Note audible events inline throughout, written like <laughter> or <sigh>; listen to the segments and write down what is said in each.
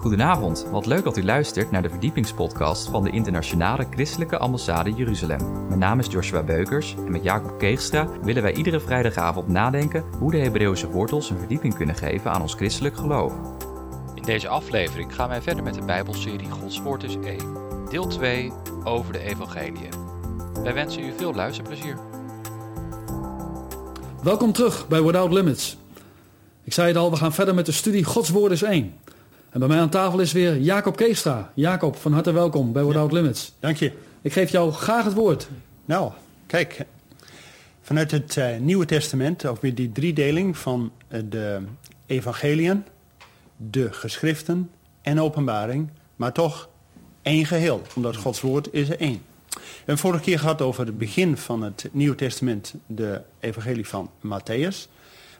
Goedenavond, wat leuk dat u luistert naar de verdiepingspodcast van de Internationale Christelijke Ambassade Jeruzalem. Mijn naam is Joshua Beukers en met Jacob Keegstra willen wij iedere vrijdagavond nadenken hoe de Hebreeuwse wortels een verdieping kunnen geven aan ons christelijk geloof. In deze aflevering gaan wij verder met de Bijbelserie Gods Woord is 1, deel 2 over de Evangeliën. Wij wensen u veel luisterplezier. Welkom terug bij Without Limits. Ik zei het al, we gaan verder met de studie Gods Woord is 1. En bij mij aan tafel is weer Jacob Keestra. Jacob, van harte welkom bij Without Limits. Dank je. Ik geef jou graag het woord. Nou, kijk. Vanuit het uh, Nieuwe Testament, ook weer die driedeling van uh, de evangeliën, de geschriften en openbaring, maar toch één geheel, omdat Gods woord is er één. We hebben vorige keer gehad over het begin van het Nieuwe Testament, de evangelie van Matthäus.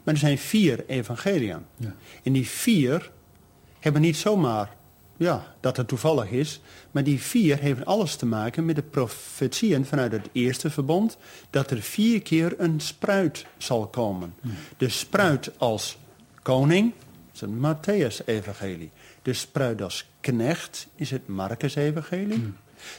Maar er zijn vier evangeliën. Ja. En die vier hebben niet zomaar ja, dat het toevallig is. Maar die vier hebben alles te maken met de profetieën vanuit het eerste verbond. Dat er vier keer een spruit zal komen. De spruit als koning is het Matthäus-evangelie. De spruit als knecht is het Marcus-evangelie.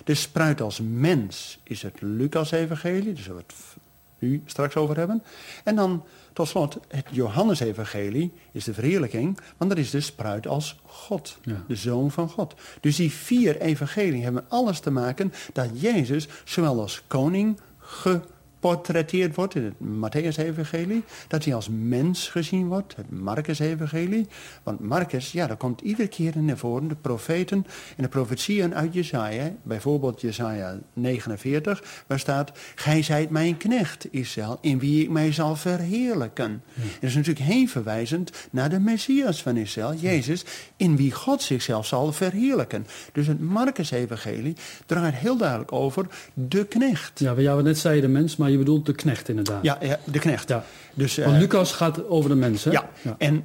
De spruit als mens is het Lucas-evangelie. Daar zullen we het nu straks over hebben. En dan tot slot, het Johannesevangelie is de verheerlijking, want dat is de spruit als God, de Zoon van God. Dus die vier evangelieën hebben alles te maken dat Jezus zowel als koning ge geportretteerd wordt in het Matthäus-evangelie. Dat hij als mens gezien wordt, het Marcus-evangelie. Want Marcus, ja, daar komt iedere keer naar voren de profeten en de profetieën uit Jezaja. Bijvoorbeeld Jezaja 49, waar staat... Gij zijt mijn knecht, Israël, in wie ik mij zal verheerlijken. Ja. Dat is natuurlijk heen verwijzend naar de Messias van Israël, Jezus... in wie God zichzelf zal verheerlijken. Dus het Marcus-evangelie draait heel duidelijk over de knecht. Ja, we net zeiden de mens, maar je bedoelt de knecht inderdaad. Ja, ja de knecht. Ja. Dus, Want uh, Lucas gaat over de mensen. Ja. ja, en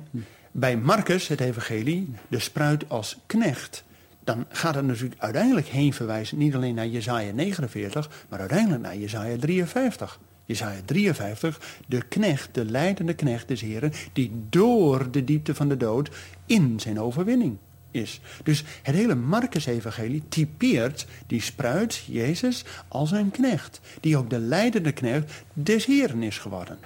bij Marcus, het evangelie, de spruit als knecht... dan gaat het natuurlijk uiteindelijk heen verwijzen... niet alleen naar Jezaja 49, maar uiteindelijk naar Jezaja 53... Jezaja 53, de knecht, de leidende knecht des Heren, die door de diepte van de dood in zijn overwinning is. Dus het hele Marcus-evangelie typeert die spruit, Jezus, als een knecht. Die ook de leidende knecht des Heren is geworden.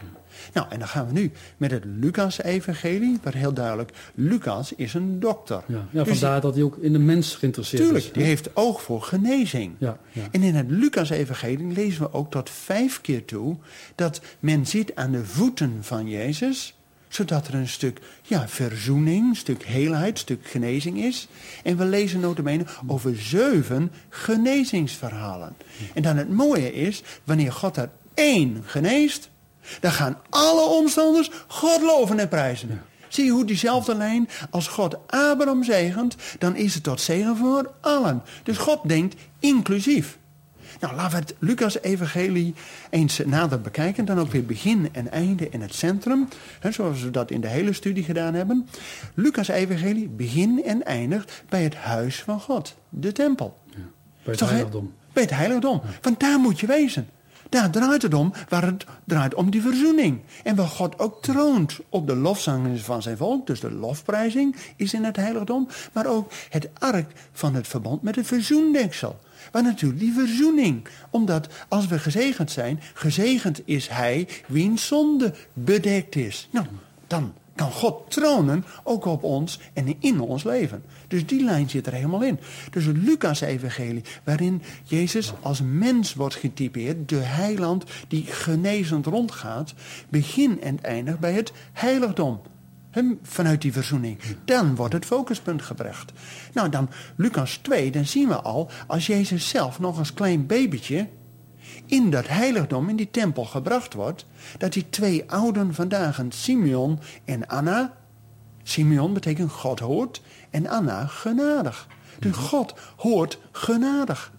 Nou, en dan gaan we nu met het Lucas-evangelie, waar heel duidelijk, Lucas is een dokter. Ja, ja dus vandaar dat hij ook in de mens geïnteresseerd tuurlijk, is. Tuurlijk, die heeft oog voor genezing. Ja, ja. En in het Lucas-evangelie lezen we ook tot vijf keer toe dat men ziet aan de voeten van Jezus zodat er een stuk ja, verzoening, een stuk heelheid, een stuk genezing is. En we lezen notabene over zeven genezingsverhalen. En dan het mooie is, wanneer God er één geneest, dan gaan alle omstanders God loven en prijzen. Zie je hoe diezelfde lijn, als God Abraham zegent, dan is het tot zegen voor allen. Dus God denkt inclusief. Nou, laten we het Lucas-evangelie eens nader bekijken. Dan ook weer begin en einde in het centrum. Hè, zoals we dat in de hele studie gedaan hebben. Lucas-evangelie, begin en eindigt bij het huis van God. De tempel. Ja, bij het heiligdom. Bij het heiligdom. Want daar moet je wezen. Daar draait het om, waar het draait om die verzoening. En waar God ook troont op de lofzang van zijn volk. Dus de lofprijzing is in het heiligdom. Maar ook het ark van het verbond met het verzoendeksel. Maar natuurlijk die verzoening. Omdat als we gezegend zijn, gezegend is hij wiens zonde bedekt is. Nou, dan kan God tronen ook op ons en in ons leven. Dus die lijn zit er helemaal in. Dus het Lucas-evangelie, waarin Jezus als mens wordt getypeerd, de heiland die genezend rondgaat, begin en eindigt bij het heiligdom. Hem vanuit die verzoening. Dan wordt het focuspunt gebracht. Nou, dan Lucas 2, dan zien we al, als Jezus zelf nog als klein babytje in dat heiligdom, in die tempel gebracht wordt, dat die twee ouden vandaag, Simeon en Anna, Simeon betekent God hoort en Anna genadig. Dus God hoort genadig.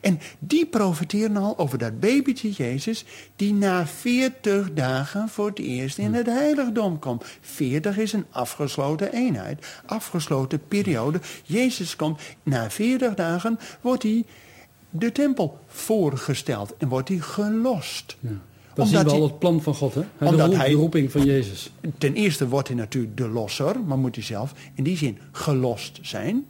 En die profiteren al over dat babytje Jezus, die na 40 dagen voor het eerst in het heiligdom komt. 40 is een afgesloten eenheid, afgesloten periode. Jezus komt, na 40 dagen wordt hij de tempel voorgesteld en wordt hij gelost. Ja. Dan zien we al het plan van God, hè? De, Omdat roep- hij- de roeping van Jezus. Ten eerste wordt hij natuurlijk de losser, maar moet hij zelf in die zin gelost zijn.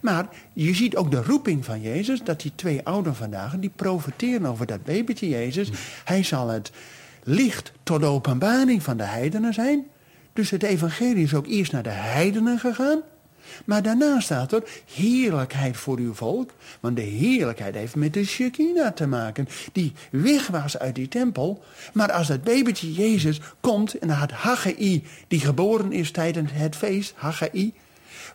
Maar je ziet ook de roeping van Jezus, dat die twee ouderen vandaag, die profiteren over dat babytje Jezus. Hij zal het licht tot de openbaring van de heidenen zijn. Dus het evangelie is ook eerst naar de heidenen gegaan. Maar daarna staat er heerlijkheid voor uw volk. Want de heerlijkheid heeft met de Shekinah te maken. Die weg was uit die tempel. Maar als dat babytje Jezus komt en had Haggai, die geboren is tijdens het feest, Haggai,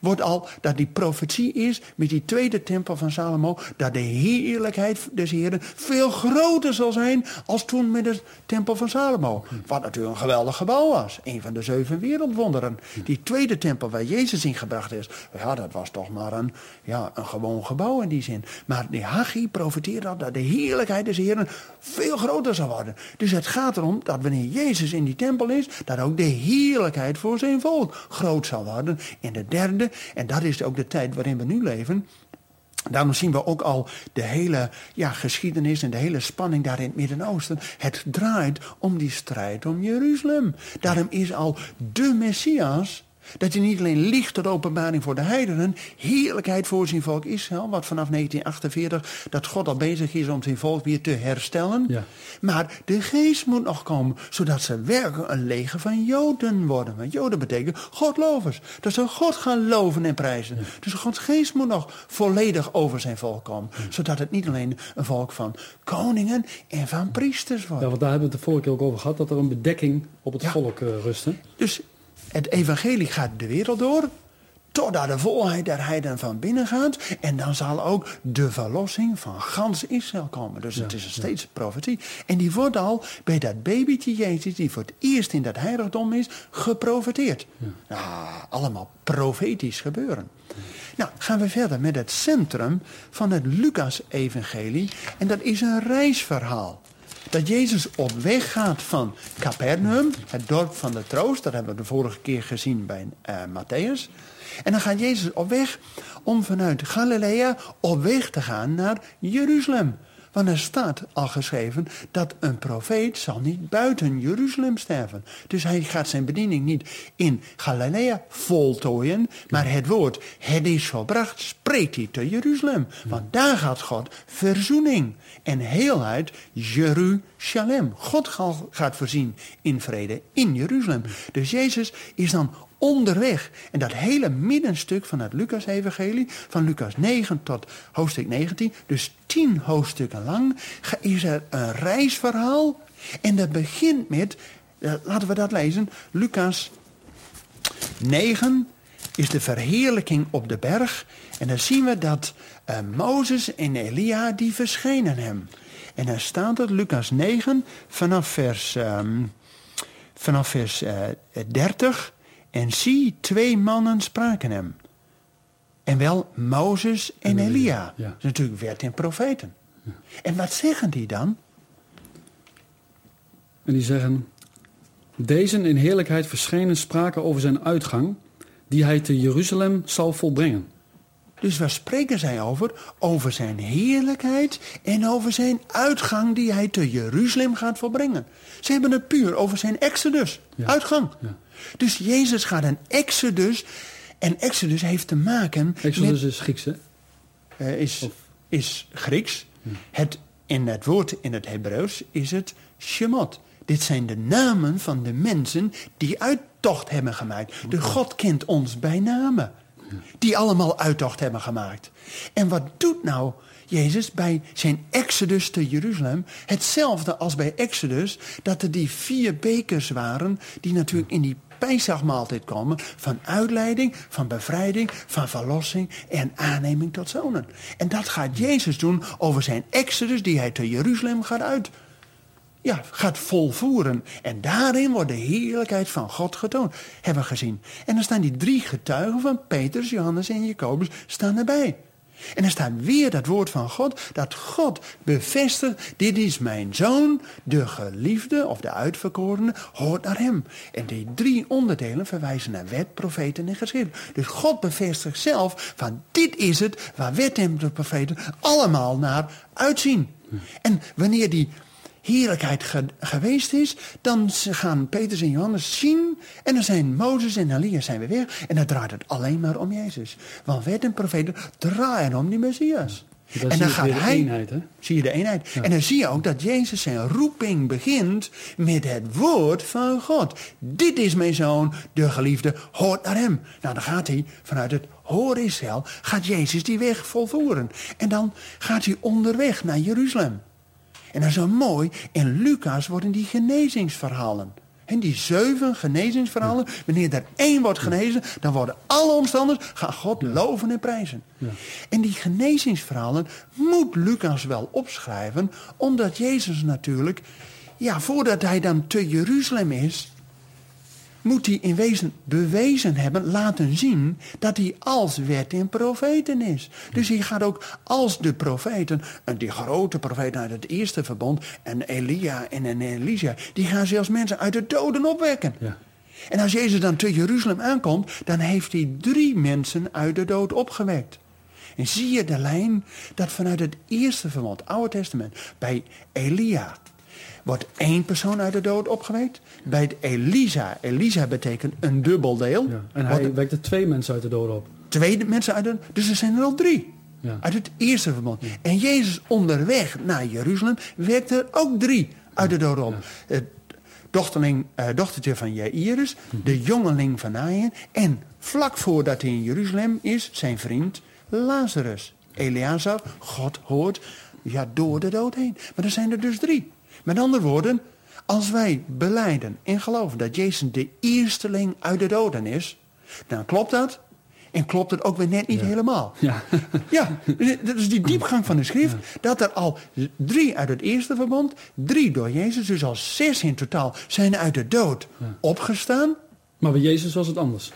wordt al dat die profetie is met die tweede tempel van Salomo, dat de heerlijkheid des Heren veel groter zal zijn als toen met de tempel van Salomo. Wat natuurlijk een geweldig gebouw was. Een van de zeven wereldwonderen. Die tweede tempel waar Jezus in gebracht is, ja, dat was toch maar een, ja, een gewoon gebouw in die zin. Maar die Haggai profeteert al dat de heerlijkheid des Heren veel groter zal worden. Dus het gaat erom dat wanneer Jezus in die tempel is, dat ook de heerlijkheid voor zijn volk groot zal worden. En de derde, en dat is ook de tijd waarin we nu leven. Daarom zien we ook al de hele ja, geschiedenis en de hele spanning daar in het Midden-Oosten. Het draait om die strijd om Jeruzalem. Daarom is al de Messias, dat hij niet alleen licht tot openbaring voor de heidenen, heerlijkheid voor zijn volk Israël, wat vanaf 1948 dat God al bezig is om zijn volk weer te herstellen. Ja. Maar de geest moet nog komen, zodat ze werkelijk een leger van Joden worden. Want Joden betekent Godlovers. Dat ze God gaan loven en prijzen. Dus Gods geest moet nog volledig over zijn volk komen. Zodat het niet alleen een volk van koningen en van priesters wordt. Ja, want daar hebben we het de vorige keer ook over gehad, dat er een bedekking op het volk eh, rust. hè? Dus het evangelie gaat de wereld door. Totdat de volheid der heiden van binnen gaat. En dan zal ook de verlossing van gans Israël komen. Dus het is een steeds profetie. En die wordt al bij dat babytje Jezus, die voor het eerst in dat heiligdom is, geprofeteerd. Nou, allemaal profetisch gebeuren. Nou, gaan we verder met het centrum van het Lucas-evangelie. En dat is een reisverhaal. Dat Jezus op weg gaat van Capernaum, het dorp van de troost. Dat hebben we de vorige keer gezien bij eh Matthäus. En dan gaat Jezus op weg om vanuit Galilea op weg te gaan naar Jeruzalem. Want er staat al geschreven dat een profeet zal niet buiten Jeruzalem sterven. Dus hij gaat zijn bediening niet in Galilea voltooien. Maar het woord, het is volbracht, spreekt hij te Jeruzalem. Want daar gaat God verzoening en heelheid Jeruzalem. God ga- gaat voorzien in vrede in Jeruzalem. Dus Jezus is dan onderweg. En dat hele middenstuk van het Lucas-evangelie, van Lucas 9 tot hoofdstuk 19, dus tien hoofdstukken lang, is er een reisverhaal. En dat begint met, eh, laten we dat lezen, Lucas 9 is de verheerlijking op de berg. En dan zien we dat eh, Mozes en Elia, die verschenen hem. En dan staat het, Lucas 9, vanaf vers, ehm, vanaf vers eh, 30. En zie, twee mannen spraken hem. En wel Mozes en En Elia, ja. Is natuurlijk wet en profeten. En wat zeggen die dan? En die zeggen, deze in heerlijkheid verschenen spraken over zijn uitgang, die hij te Jeruzalem zal volbrengen. Dus waar spreken zij over? Over zijn heerlijkheid en over zijn uitgang die hij te Jeruzalem gaat volbrengen. Ze hebben het puur over zijn exodus, Ja. uitgang. Ja. Dus Jezus gaat een exodus. En exodus heeft te maken Exodus met... is Grieks, hè? eh, is, Of- is Grieks. Het, in het woord in het Hebreeuws is het Shemot. Dit zijn de namen van de mensen die uittocht hebben gemaakt. De God kent ons bij namen. Die allemaal uittocht hebben gemaakt. En wat doet nou Jezus bij zijn exodus te Jeruzalem? Hetzelfde als bij exodus, dat er die vier bekers waren... die natuurlijk in die Pesachmaaltijd komen van uitleiding, van bevrijding, van verlossing en aanneming tot zonen. En dat gaat Jezus doen over zijn exodus die hij te Jeruzalem gaat uit. Ja, gaat volvoeren. En daarin wordt de heerlijkheid van God getoond. Hebben we gezien. En dan staan die drie getuigen van Petrus, Johannes en Jacobus staan erbij. En er staat weer dat woord van God, dat God bevestigt, dit is mijn zoon, de geliefde of de uitverkorene, hoort naar hem. En die drie onderdelen verwijzen naar wet, profeten en geschriften. Dus God bevestigt zelf van dit is het waar wet en de profeten allemaal naar uitzien. En wanneer die heerlijkheid ge- geweest is, dan gaan Petrus en Johannes zien. En dan zijn Mozes en Elia zijn weer weg. En dan draait het alleen maar om Jezus. Want wet en profeten draaien om die Messias. En dan gaat hij. eenheid, hè? Zie je de eenheid. En dan zie je ook dat Jezus zijn roeping begint met het woord van God. Dit is mijn zoon, de geliefde, hoort naar hem. Nou, dan gaat hij vanuit het hoor Israël, gaat Jezus die weg volvoeren. En dan gaat hij onderweg naar Jeruzalem. En dat is zo mooi, in Lucas worden die genezingsverhalen. En die zeven genezingsverhalen, wanneer er één wordt genezen, dan worden alle omstanders gaan God loven en prijzen. En die genezingsverhalen moet Lucas wel opschrijven, omdat Jezus natuurlijk, ja, voordat hij dan te Jeruzalem is, moet hij in wezen bewezen hebben, laten zien, dat hij als wet en profeten is. Dus hij gaat ook als de profeten, en die grote profeten uit het eerste verbond, en Elia en en Elisa, die gaan zelfs mensen uit de doden opwekken. Ja. En als Jezus dan te Jeruzalem aankomt, dan heeft hij drie mensen uit de dood opgewekt. En zie je de lijn dat vanuit het eerste verbond, Oude Testament, bij Elia wordt één persoon uit de dood opgewekt. Bij het Elisa, Elisa betekent een dubbel deel. Ja. En hij wekte twee mensen uit de doden op. twee mensen uit de Dus er zijn er al drie. Ja. Uit het eerste verbond. En Jezus onderweg naar Jeruzalem wekte er ook drie uit de doden op. Het dochterling, eh, dochtertje van Jairus, de jongeling van Naïn. En vlak voordat hij in Jeruzalem is, zijn vriend Lazarus. Eleazar, God hoort, ja, door de dood heen. Maar er zijn er dus drie. Met andere woorden, als wij beleiden en geloven dat Jezus de eersteling uit de doden is, dan klopt dat. En klopt het ook weer net niet helemaal. Ja. <laughs> Ja, dat is die diepgang van de schrift. Dat er al drie uit het eerste verbond, drie door Jezus, dus al zes in totaal, zijn uit de dood opgestaan. Maar bij Jezus was het anders.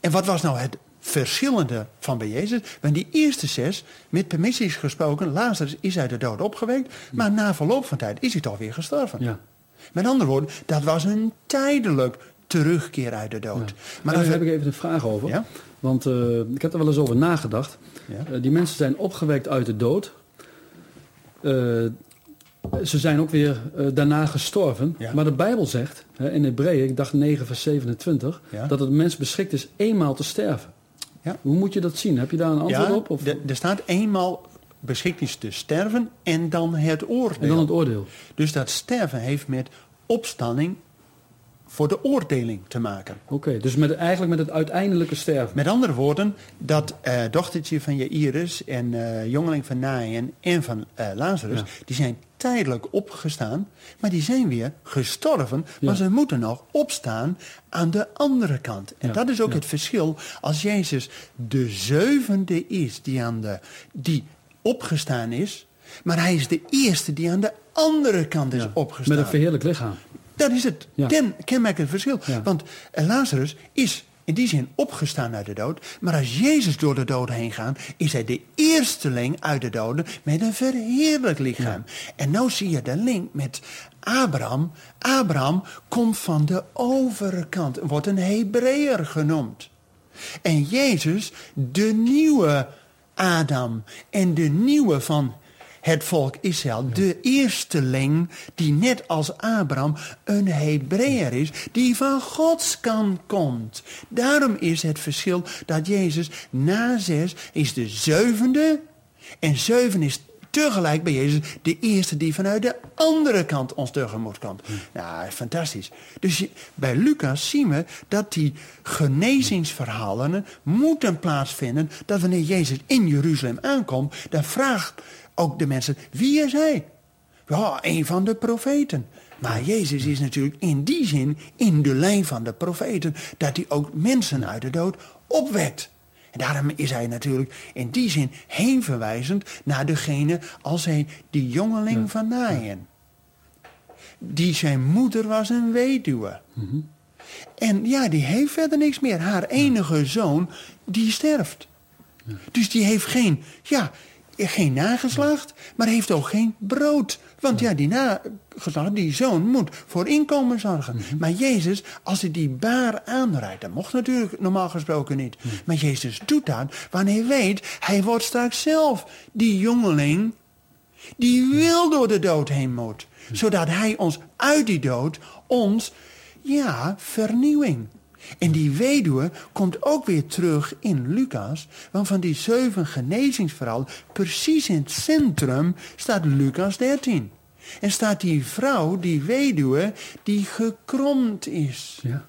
En wat was nou het verschillende van bij Jezus? Want die eerste zes, met permissies gesproken, Lazarus is uit de dood opgewekt, maar na verloop van tijd is hij toch weer gestorven. Ja. Met andere woorden, dat was een tijdelijk terugkeer uit de dood. Maar Maar daar heb ik even een vraag over. Ja? Want eh, ik heb er wel eens over nagedacht. Ja. Eh, die mensen zijn opgewekt uit de dood. Eh, ze zijn ook weer daarna gestorven. Maar de Bijbel zegt, hè, in Hebreeën, ik dacht 9 vers 27... Ja. dat het mens beschikt is eenmaal te sterven. Ja. Hoe moet je dat zien? Heb je daar een antwoord ja, op? Of, er staat eenmaal beschikt is te sterven en dan het oordeel. en dan het oordeel. Dus dat sterven heeft met opstanding voor de oordeling te maken. Oké, dus met, eigenlijk met het uiteindelijke sterven. Met andere woorden, dat eh, dochtertje van Jairus en eh, jongeling van Naïen en van eh, Lazarus, Ja. die zijn tijdelijk opgestaan, maar die zijn weer gestorven, Ja. maar ze moeten nog opstaan aan de andere kant. En Ja, dat is ook het verschil als Jezus de zevende is die, aan de, die opgestaan is, maar hij is de eerste die aan de andere kant is opgestaan. Met een verheerlijk lichaam. Dat is het Ja. ken, kenmerkend verschil. Ja. Want eh, Lazarus is in die zin opgestaan uit de dood. Maar als Jezus door de dood heen gaat, is hij de eersteling uit de doden met een verheerlijk lichaam. En nou zie je de link met Abraham. Abraham komt van de overkant, wordt een Hebreeër genoemd. En Jezus, de nieuwe Adam en de nieuwe van het volk Israël, de eersteling die net als Abraham een Hebreeër is, die van Gods kant komt. Daarom is het verschil dat Jezus na zes is de zevende en zeven is tegelijk bij Jezus de eerste die vanuit de andere kant ons tegemoet komt. Nou, fantastisch. Dus je- bij Lucas zien we dat die genezingsverhalen moeten plaatsvinden. Dat wanneer Jezus in Jeruzalem aankomt, dan vraagt ook de mensen, wie is hij? Ja, een van de profeten. Maar Jezus is natuurlijk in die zin in de lijn van de profeten, dat hij ook mensen uit de dood opwekt. En daarom is hij natuurlijk in die zin heen verwijzend naar degene als hij die jongeling van Naïen. Die zijn moeder was een weduwe. En ja, die heeft verder niks meer. Haar enige zoon, die sterft. Dus die heeft geen, ja, geen nageslacht, maar heeft ook geen brood. Want ja, die nageslacht, die zoon moet voor inkomen zorgen. Maar Jezus, als hij die baar aanrijdt, dat mocht natuurlijk normaal gesproken niet. Maar Jezus doet dat wanneer hij weet, hij wordt straks zelf die jongeling Die wil door de dood heen moet. Zodat hij ons uit die dood, ons, ja, vernieuwing. En die weduwe komt ook weer terug in Lucas. Want van die zeven genezingsverhalen, precies in het centrum, staat Lucas 13. En staat die vrouw, die weduwe, die gekromd is. Ja.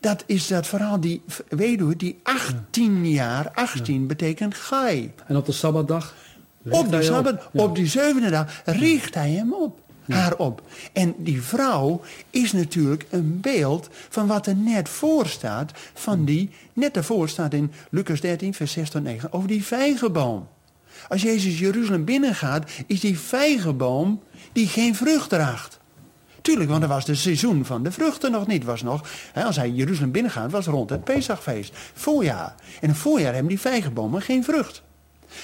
Dat is dat verhaal, die weduwe die 18 jaar, 18 betekent gai. En op de Sabbatdag? Op, de Sabbat, op die zevende dag richt hij hem op. Haar op. En die vrouw is natuurlijk een beeld van wat er net voor staat. Van die, net daarvoor staat in Lucas 13, vers 6 tot 9, over die vijgenboom. Als Jezus Jeruzalem binnengaat, is die vijgenboom die geen vrucht draagt. Tuurlijk, want er was de seizoen van de vruchten nog niet. Was nog, hè, als hij Jeruzalem binnengaat, was rond het Pesachfeest. Voorjaar. En in het voorjaar hebben die vijgenbomen geen vrucht.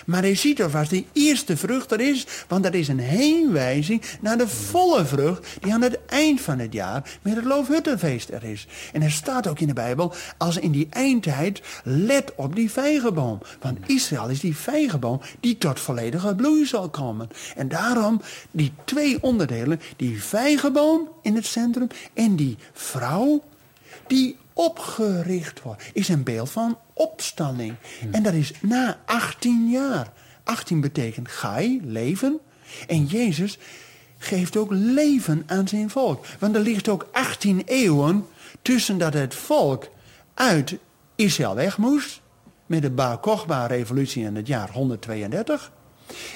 Maar hij ziet alvast de eerste vrucht er is, want dat is een heenwijzing naar de volle vrucht die aan het eind van het jaar met het Loofhuttenfeest er is. En er staat ook in de Bijbel, als in die eindtijd, let op die vijgenboom. Want Israël is die vijgenboom die tot volledige bloei zal komen. En daarom die twee onderdelen, die vijgenboom in het centrum en die vrouw die opgericht wordt, is een beeld van opstanding. En dat is na 18 jaar. 18 betekent gai, leven. En Jezus geeft ook leven aan zijn volk. Want er ligt ook 18 eeuwen tussen dat het volk uit Israël weg moest. Met de Bar Kochba-revolutie in het jaar 132.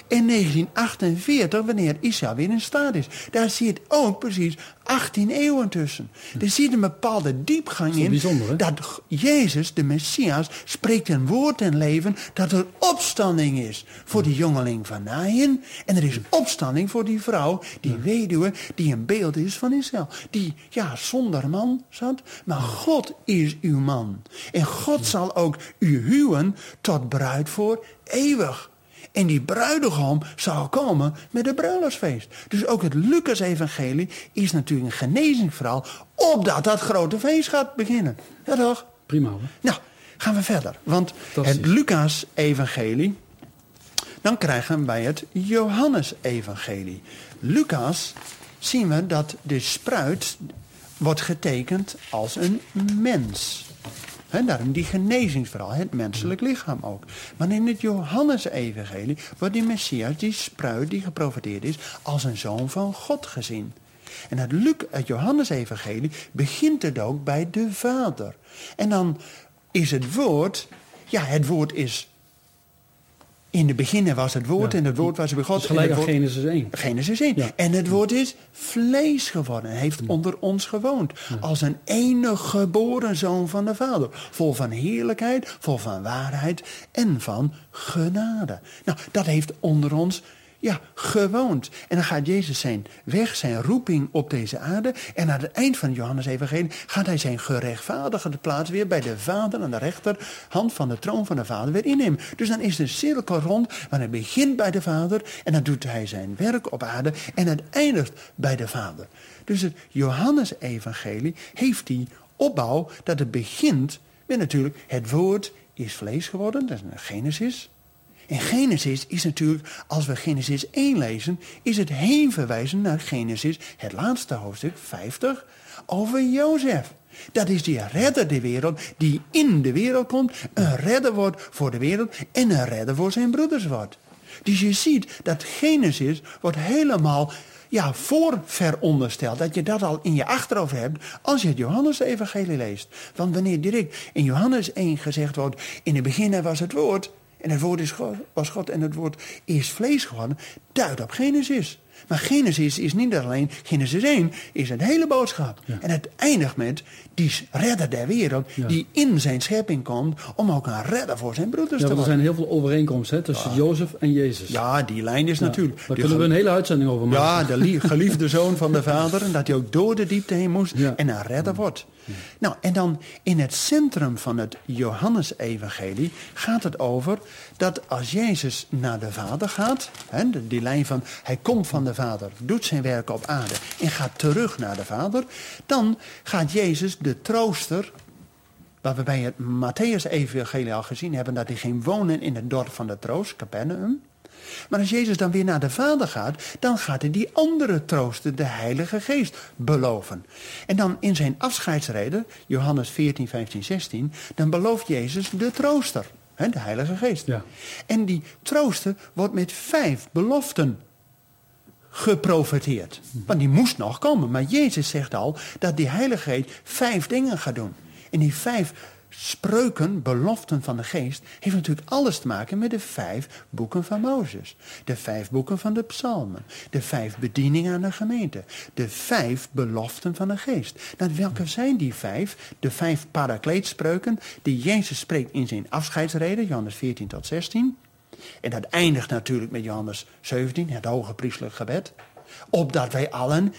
In 1948, wanneer Israël weer in staat is. Daar zit ook precies 18 eeuwen tussen. Er zit een bepaalde diepgang is in. Dat Jezus, de Messias, spreekt een woord in leven dat er opstanding is voor die jongeling van Naaien. En er is opstanding voor die vrouw, die weduwe, die een beeld is van Israël. Die, ja, zonder man zat, maar God is uw man. En God zal ook u huwen tot bruid voor eeuwig. En die bruidegom zal komen met het bruiloftsfeest. Dus ook het Lucas-evangelie is natuurlijk een genezingsverhaal... opdat dat grote feest gaat beginnen. Ja toch? Prima hoor. Nou, gaan we verder. Want het Lucas-evangelie... dan krijgen wij het Johannes-evangelie. Lucas zien we dat de spruit wordt getekend als een mens. Daarom die genezingsverhaal, het menselijk lichaam ook. Maar in het Johannes-evangelie wordt die Messias, die spruit die geprofeteerd is, als een zoon van God gezien. En het, Luc, Johannes-evangelie begint het ook bij de Vader. En dan is het woord, ja, het woord is... In de beginnen was het woord Ja. en het woord was bij God. Is gelijk woord- Genesis 1. Genesis 1. Ja. En het woord is vlees geworden. Hij heeft onder ons gewoond. Als een enige geboren zoon van de Vader. Vol van heerlijkheid, vol van waarheid en van genade. Nou, dat heeft onder ons ja, gewoond. En dan gaat Jezus zijn weg, zijn roeping op deze aarde. En aan het eind van Johannes Evangelie gaat hij zijn gerechtvaardigde plaats weer bij de Vader aan de rechterhand van de troon van de Vader weer innemen. Dus dan is de cirkel rond, maar hij begint bij de Vader en dan doet hij zijn werk op aarde en het eindigt bij de Vader. Dus het Johannes Evangelie heeft die opbouw dat het begint met natuurlijk het woord is vlees geworden, dat is een Genesis. En Genesis is natuurlijk, als we Genesis 1 lezen, is het heen verwijzen naar Genesis, het laatste hoofdstuk 50, over Jozef. Dat is die redder de wereld, die in de wereld komt, een redder wordt voor de wereld en een redder voor zijn broeders wordt. Dus je ziet dat Genesis wordt helemaal ja, voor verondersteld. Dat je dat al in je achterhoofd hebt als je het Johannes-evangelie leest. Want wanneer direct in Johannes 1 gezegd wordt, in het begin was het woord... En het woord is God, was God en het woord is vlees geworden. Duidt op Genesis. Maar Genesis is niet alleen, Genesis 1 is een hele boodschap. Ja. En het eindigt met die redder der wereld Ja. die in zijn schepping komt om ook een redder voor zijn broeders Ja, te want er worden. zijn heel veel overeenkomsten hè, tussen Jozef en Jezus. Ja, die lijn is natuurlijk. Daar kunnen we een hele uitzending over maken. ja, de lie- <laughs> geliefde zoon van de vader. En dat hij ook door de diepte heen moest en een redder wordt. Nou, en dan in het centrum van het Johannes-evangelie gaat het over dat als Jezus naar de vader gaat, hè, die lijn van hij komt van de vader, doet zijn werk op aarde en gaat terug naar de vader, dan gaat Jezus de trooster, wat we bij het Matthäus-evangelie al gezien hebben, dat hij ging wonen in het dorp van de troost, Capernaum. Maar als Jezus dan weer naar de Vader gaat, dan gaat hij die andere trooster, de Heilige Geest, beloven. En dan in zijn afscheidsreden, Johannes 14, 15, 16, dan belooft Jezus de trooster, de Heilige Geest. Ja. En die trooster wordt met vijf beloften geprofeteerd. Want die moest nog komen. Maar Jezus zegt al dat die Heilige Geest vijf dingen gaat doen. En die vijf spreuken, beloften van de geest, heeft natuurlijk alles te maken met de vijf boeken van Mozes. De vijf boeken van de psalmen. De vijf bedieningen aan de gemeente. De vijf beloften van de geest. Nou, welke zijn die vijf? De vijf parakleetspreuken die Jezus spreekt in zijn afscheidsreden, Johannes 14 tot 16. En dat eindigt natuurlijk met Johannes 17, het hoge priestelijk gebed. Opdat wij allen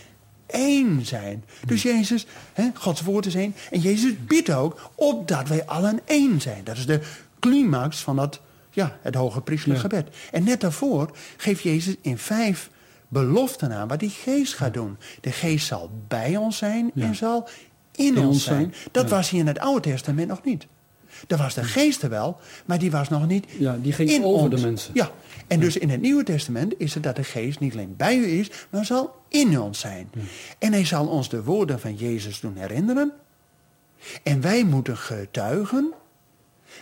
één zijn. Dus Jezus, hè, Gods woord is één. En Jezus biedt ook opdat wij allen één zijn. Dat is de climax van dat, ja, het hoge priestelijk Ja. gebed. En net daarvoor geeft Jezus in vijf beloften aan wat die geest gaat doen. De geest zal bij ons zijn Ja. en zal in, In ons ons zijn. zijn, Dat ja. was hier in het Oude Testament nog niet. Er was de geest er wel, maar die was nog niet Ja, die ging in over ons. de mensen. Ja, en dus in het Nieuwe Testament is het dat de geest niet alleen bij u is, maar zal in ons zijn. En hij zal ons de woorden van Jezus doen herinneren. En wij moeten getuigen,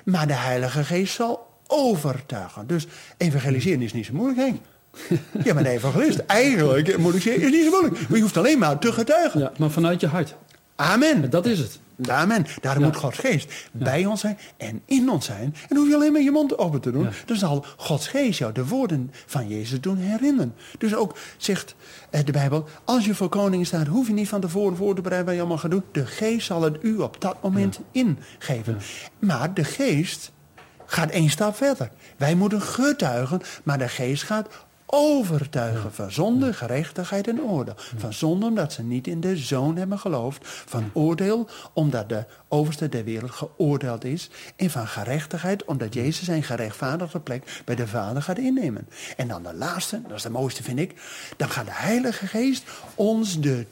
maar de Heilige Geest zal overtuigen. Dus evangeliseren is niet zo moeilijk, Henk. <laughs> Ja, maar de evangelist, eigenlijk moet ik zeggen, is niet zo moeilijk. Maar je hoeft alleen maar te getuigen. Ja, maar vanuit je hart. Amen. Dat is het. Amen. Daarom Ja. moet Gods geest bij ons zijn en in ons zijn. En dan hoef je alleen maar je mond open te doen. Ja. Dan zal Gods geest jou de woorden van Jezus doen herinneren. Dus ook zegt eh, de Bijbel, als je voor koning staat, hoef je niet van tevoren voor te bereiden wat je allemaal gaat doen. De geest zal het u op dat moment ingeven. Maar de geest gaat één stap verder. Wij moeten getuigen, maar de geest gaat overtuigen van zonde, gerechtigheid en oordeel. Van zonde omdat ze niet in de zoon hebben geloofd. Van oordeel omdat de overste der wereld geoordeeld is. En van gerechtigheid omdat Jezus zijn gerechtvaardigde plek bij de Vader gaat innemen. En dan de laatste, dat is de mooiste vind ik. Dan gaat de Heilige Geest ons de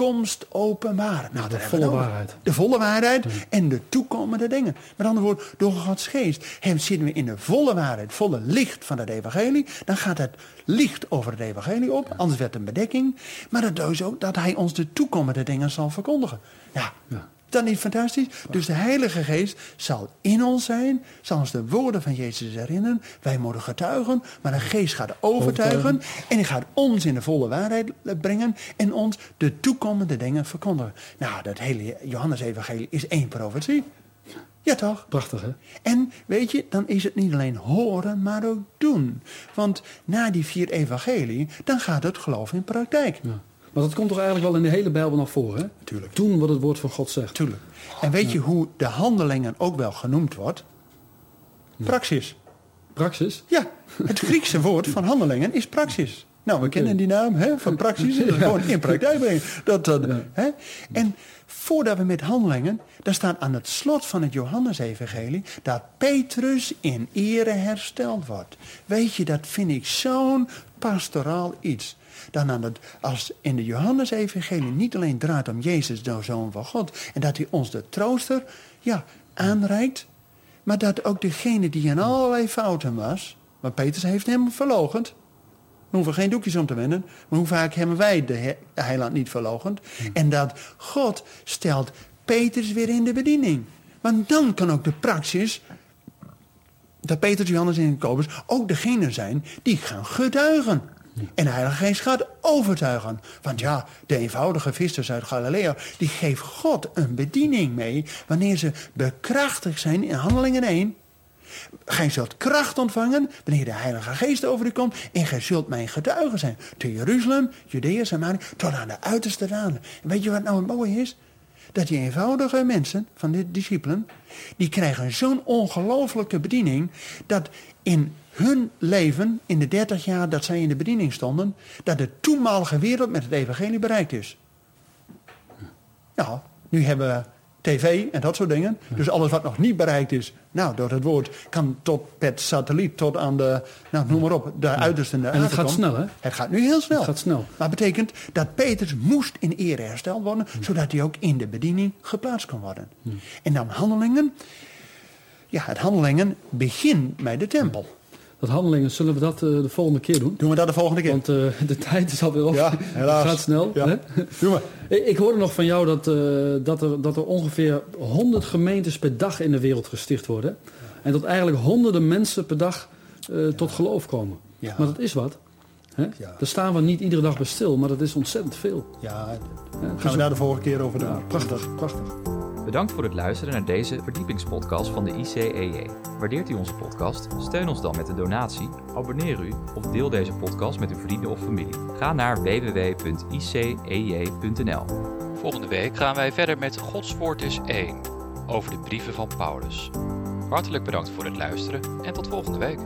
toekomst openbaren. Nou, de volle waarheid. De volle waarheid en de toekomende dingen. Met andere woorden, door Gods geest hem zitten we in de volle waarheid, volle licht van het evangelie. Dan gaat het licht over het evangelie op, anders werd het een bedekking. Maar dat doet ook dat hij ons de toekomende dingen zal verkondigen. Ja, Ja. Dat niet fantastisch? Dus de Heilige Geest zal in ons zijn, zal ons de woorden van Jezus herinneren. Wij moeten getuigen, maar de Geest gaat overtuigen. Overtuigen. En hij gaat ons in de volle waarheid brengen en ons de toekomende dingen verkondigen. Nou, dat hele Johannes-evangelie is één profetie. Ja, toch? Prachtig, hè? En weet je, dan is het niet alleen horen, maar ook doen. Want na die vier evangelie, dan gaat het geloof in praktijk. Ja. Maar dat komt toch eigenlijk wel in de hele Bijbel naar voren, hè? Tuurlijk. Doen wat het woord van God zegt. Tuurlijk. En weet je hoe de handelingen ook wel genoemd wordt? Praxis. Praxis. Ja, het Griekse woord van handelingen is praxis. Nou, we kennen die naam hè, van praxis. <laughs> Gewoon in praktijk brengen. Dat, dat, Ja. hè? En voordat we met handelingen, daar staat aan het slot van het Johannesevangelie dat Petrus in ere hersteld wordt. Weet je, dat vind ik zo'n pastoraal iets. Dan aan het, als in de Johannesevangelie niet alleen draait om Jezus, de Zoon van God, en dat hij ons de trooster ja, aanreikt, maar dat ook degene die in allerlei fouten was, maar Petrus heeft hem verlogend. We hoeven geen doekjes om te wenden. Maar hoe vaak hebben wij de he- heiland niet verlogend? En dat God stelt Petrus weer in de bediening. Want dan kan ook de praxis, dat Petrus, Johannes en Jacobus ook degene zijn die gaan getuigen. En de Heilige Geest gaat overtuigen. Want ja, de eenvoudige vissers uit Galilea, die geeft God een bediening mee wanneer ze bekrachtigd zijn in handelingen 1. Gij zult kracht ontvangen wanneer de Heilige Geest over u komt. En gij zult mijn getuigen zijn. Te Jeruzalem, Judea, Samaria, tot aan de uiterste raden. En weet je wat nou het mooie is? Dat die eenvoudige mensen van de discipelen, die krijgen zo'n ongelooflijke bediening, dat in hun leven, in de 30 jaar dat zij in de bediening stonden, dat de toenmalige wereld met het evangelie bereikt is. Ja, nu hebben we tv en dat soort dingen. Dus alles wat nog niet bereikt is, nou, door het woord, kan tot per satelliet, tot aan de, nou, noem maar op, de uiterste en het gaat snel, hè? Het gaat nu heel snel. Het gaat snel. Maar betekent dat Petrus moest in ere hersteld worden, zodat hij ook in de bediening geplaatst kon worden. En dan handelingen. Ja, het handelingen begint bij de tempel. Dat handelingen, zullen we dat eh, de volgende keer doen? Doen we dat de volgende keer? Want eh, <laughs> de tijd is alweer op. Ja, helaas. <laughs> Het gaat snel. Ja. Hè? Doe maar. <laughs> Ik ik hoorde nog van jou dat, eh, dat, er, dat er ongeveer 100 gemeentes per dag in de wereld gesticht worden. En dat eigenlijk honderden mensen per dag tot geloof komen. Ja. Maar dat is wat. Hè? Ja. Daar staan we niet iedere dag bij stil, maar dat is ontzettend veel. Ja, gaan Dus- we daar de volgende keer over doen. prachtig, prachtig. Bedankt voor het luisteren naar deze verdiepingspodcast van de ICEJ. Waardeert u onze podcast? Steun ons dan met een donatie, abonneer u of deel deze podcast met uw vrienden of familie. Ga naar www.icej.nl. Volgende week gaan wij verder met Gods Woord is één, over de brieven van Paulus. Hartelijk bedankt voor het luisteren en tot volgende week.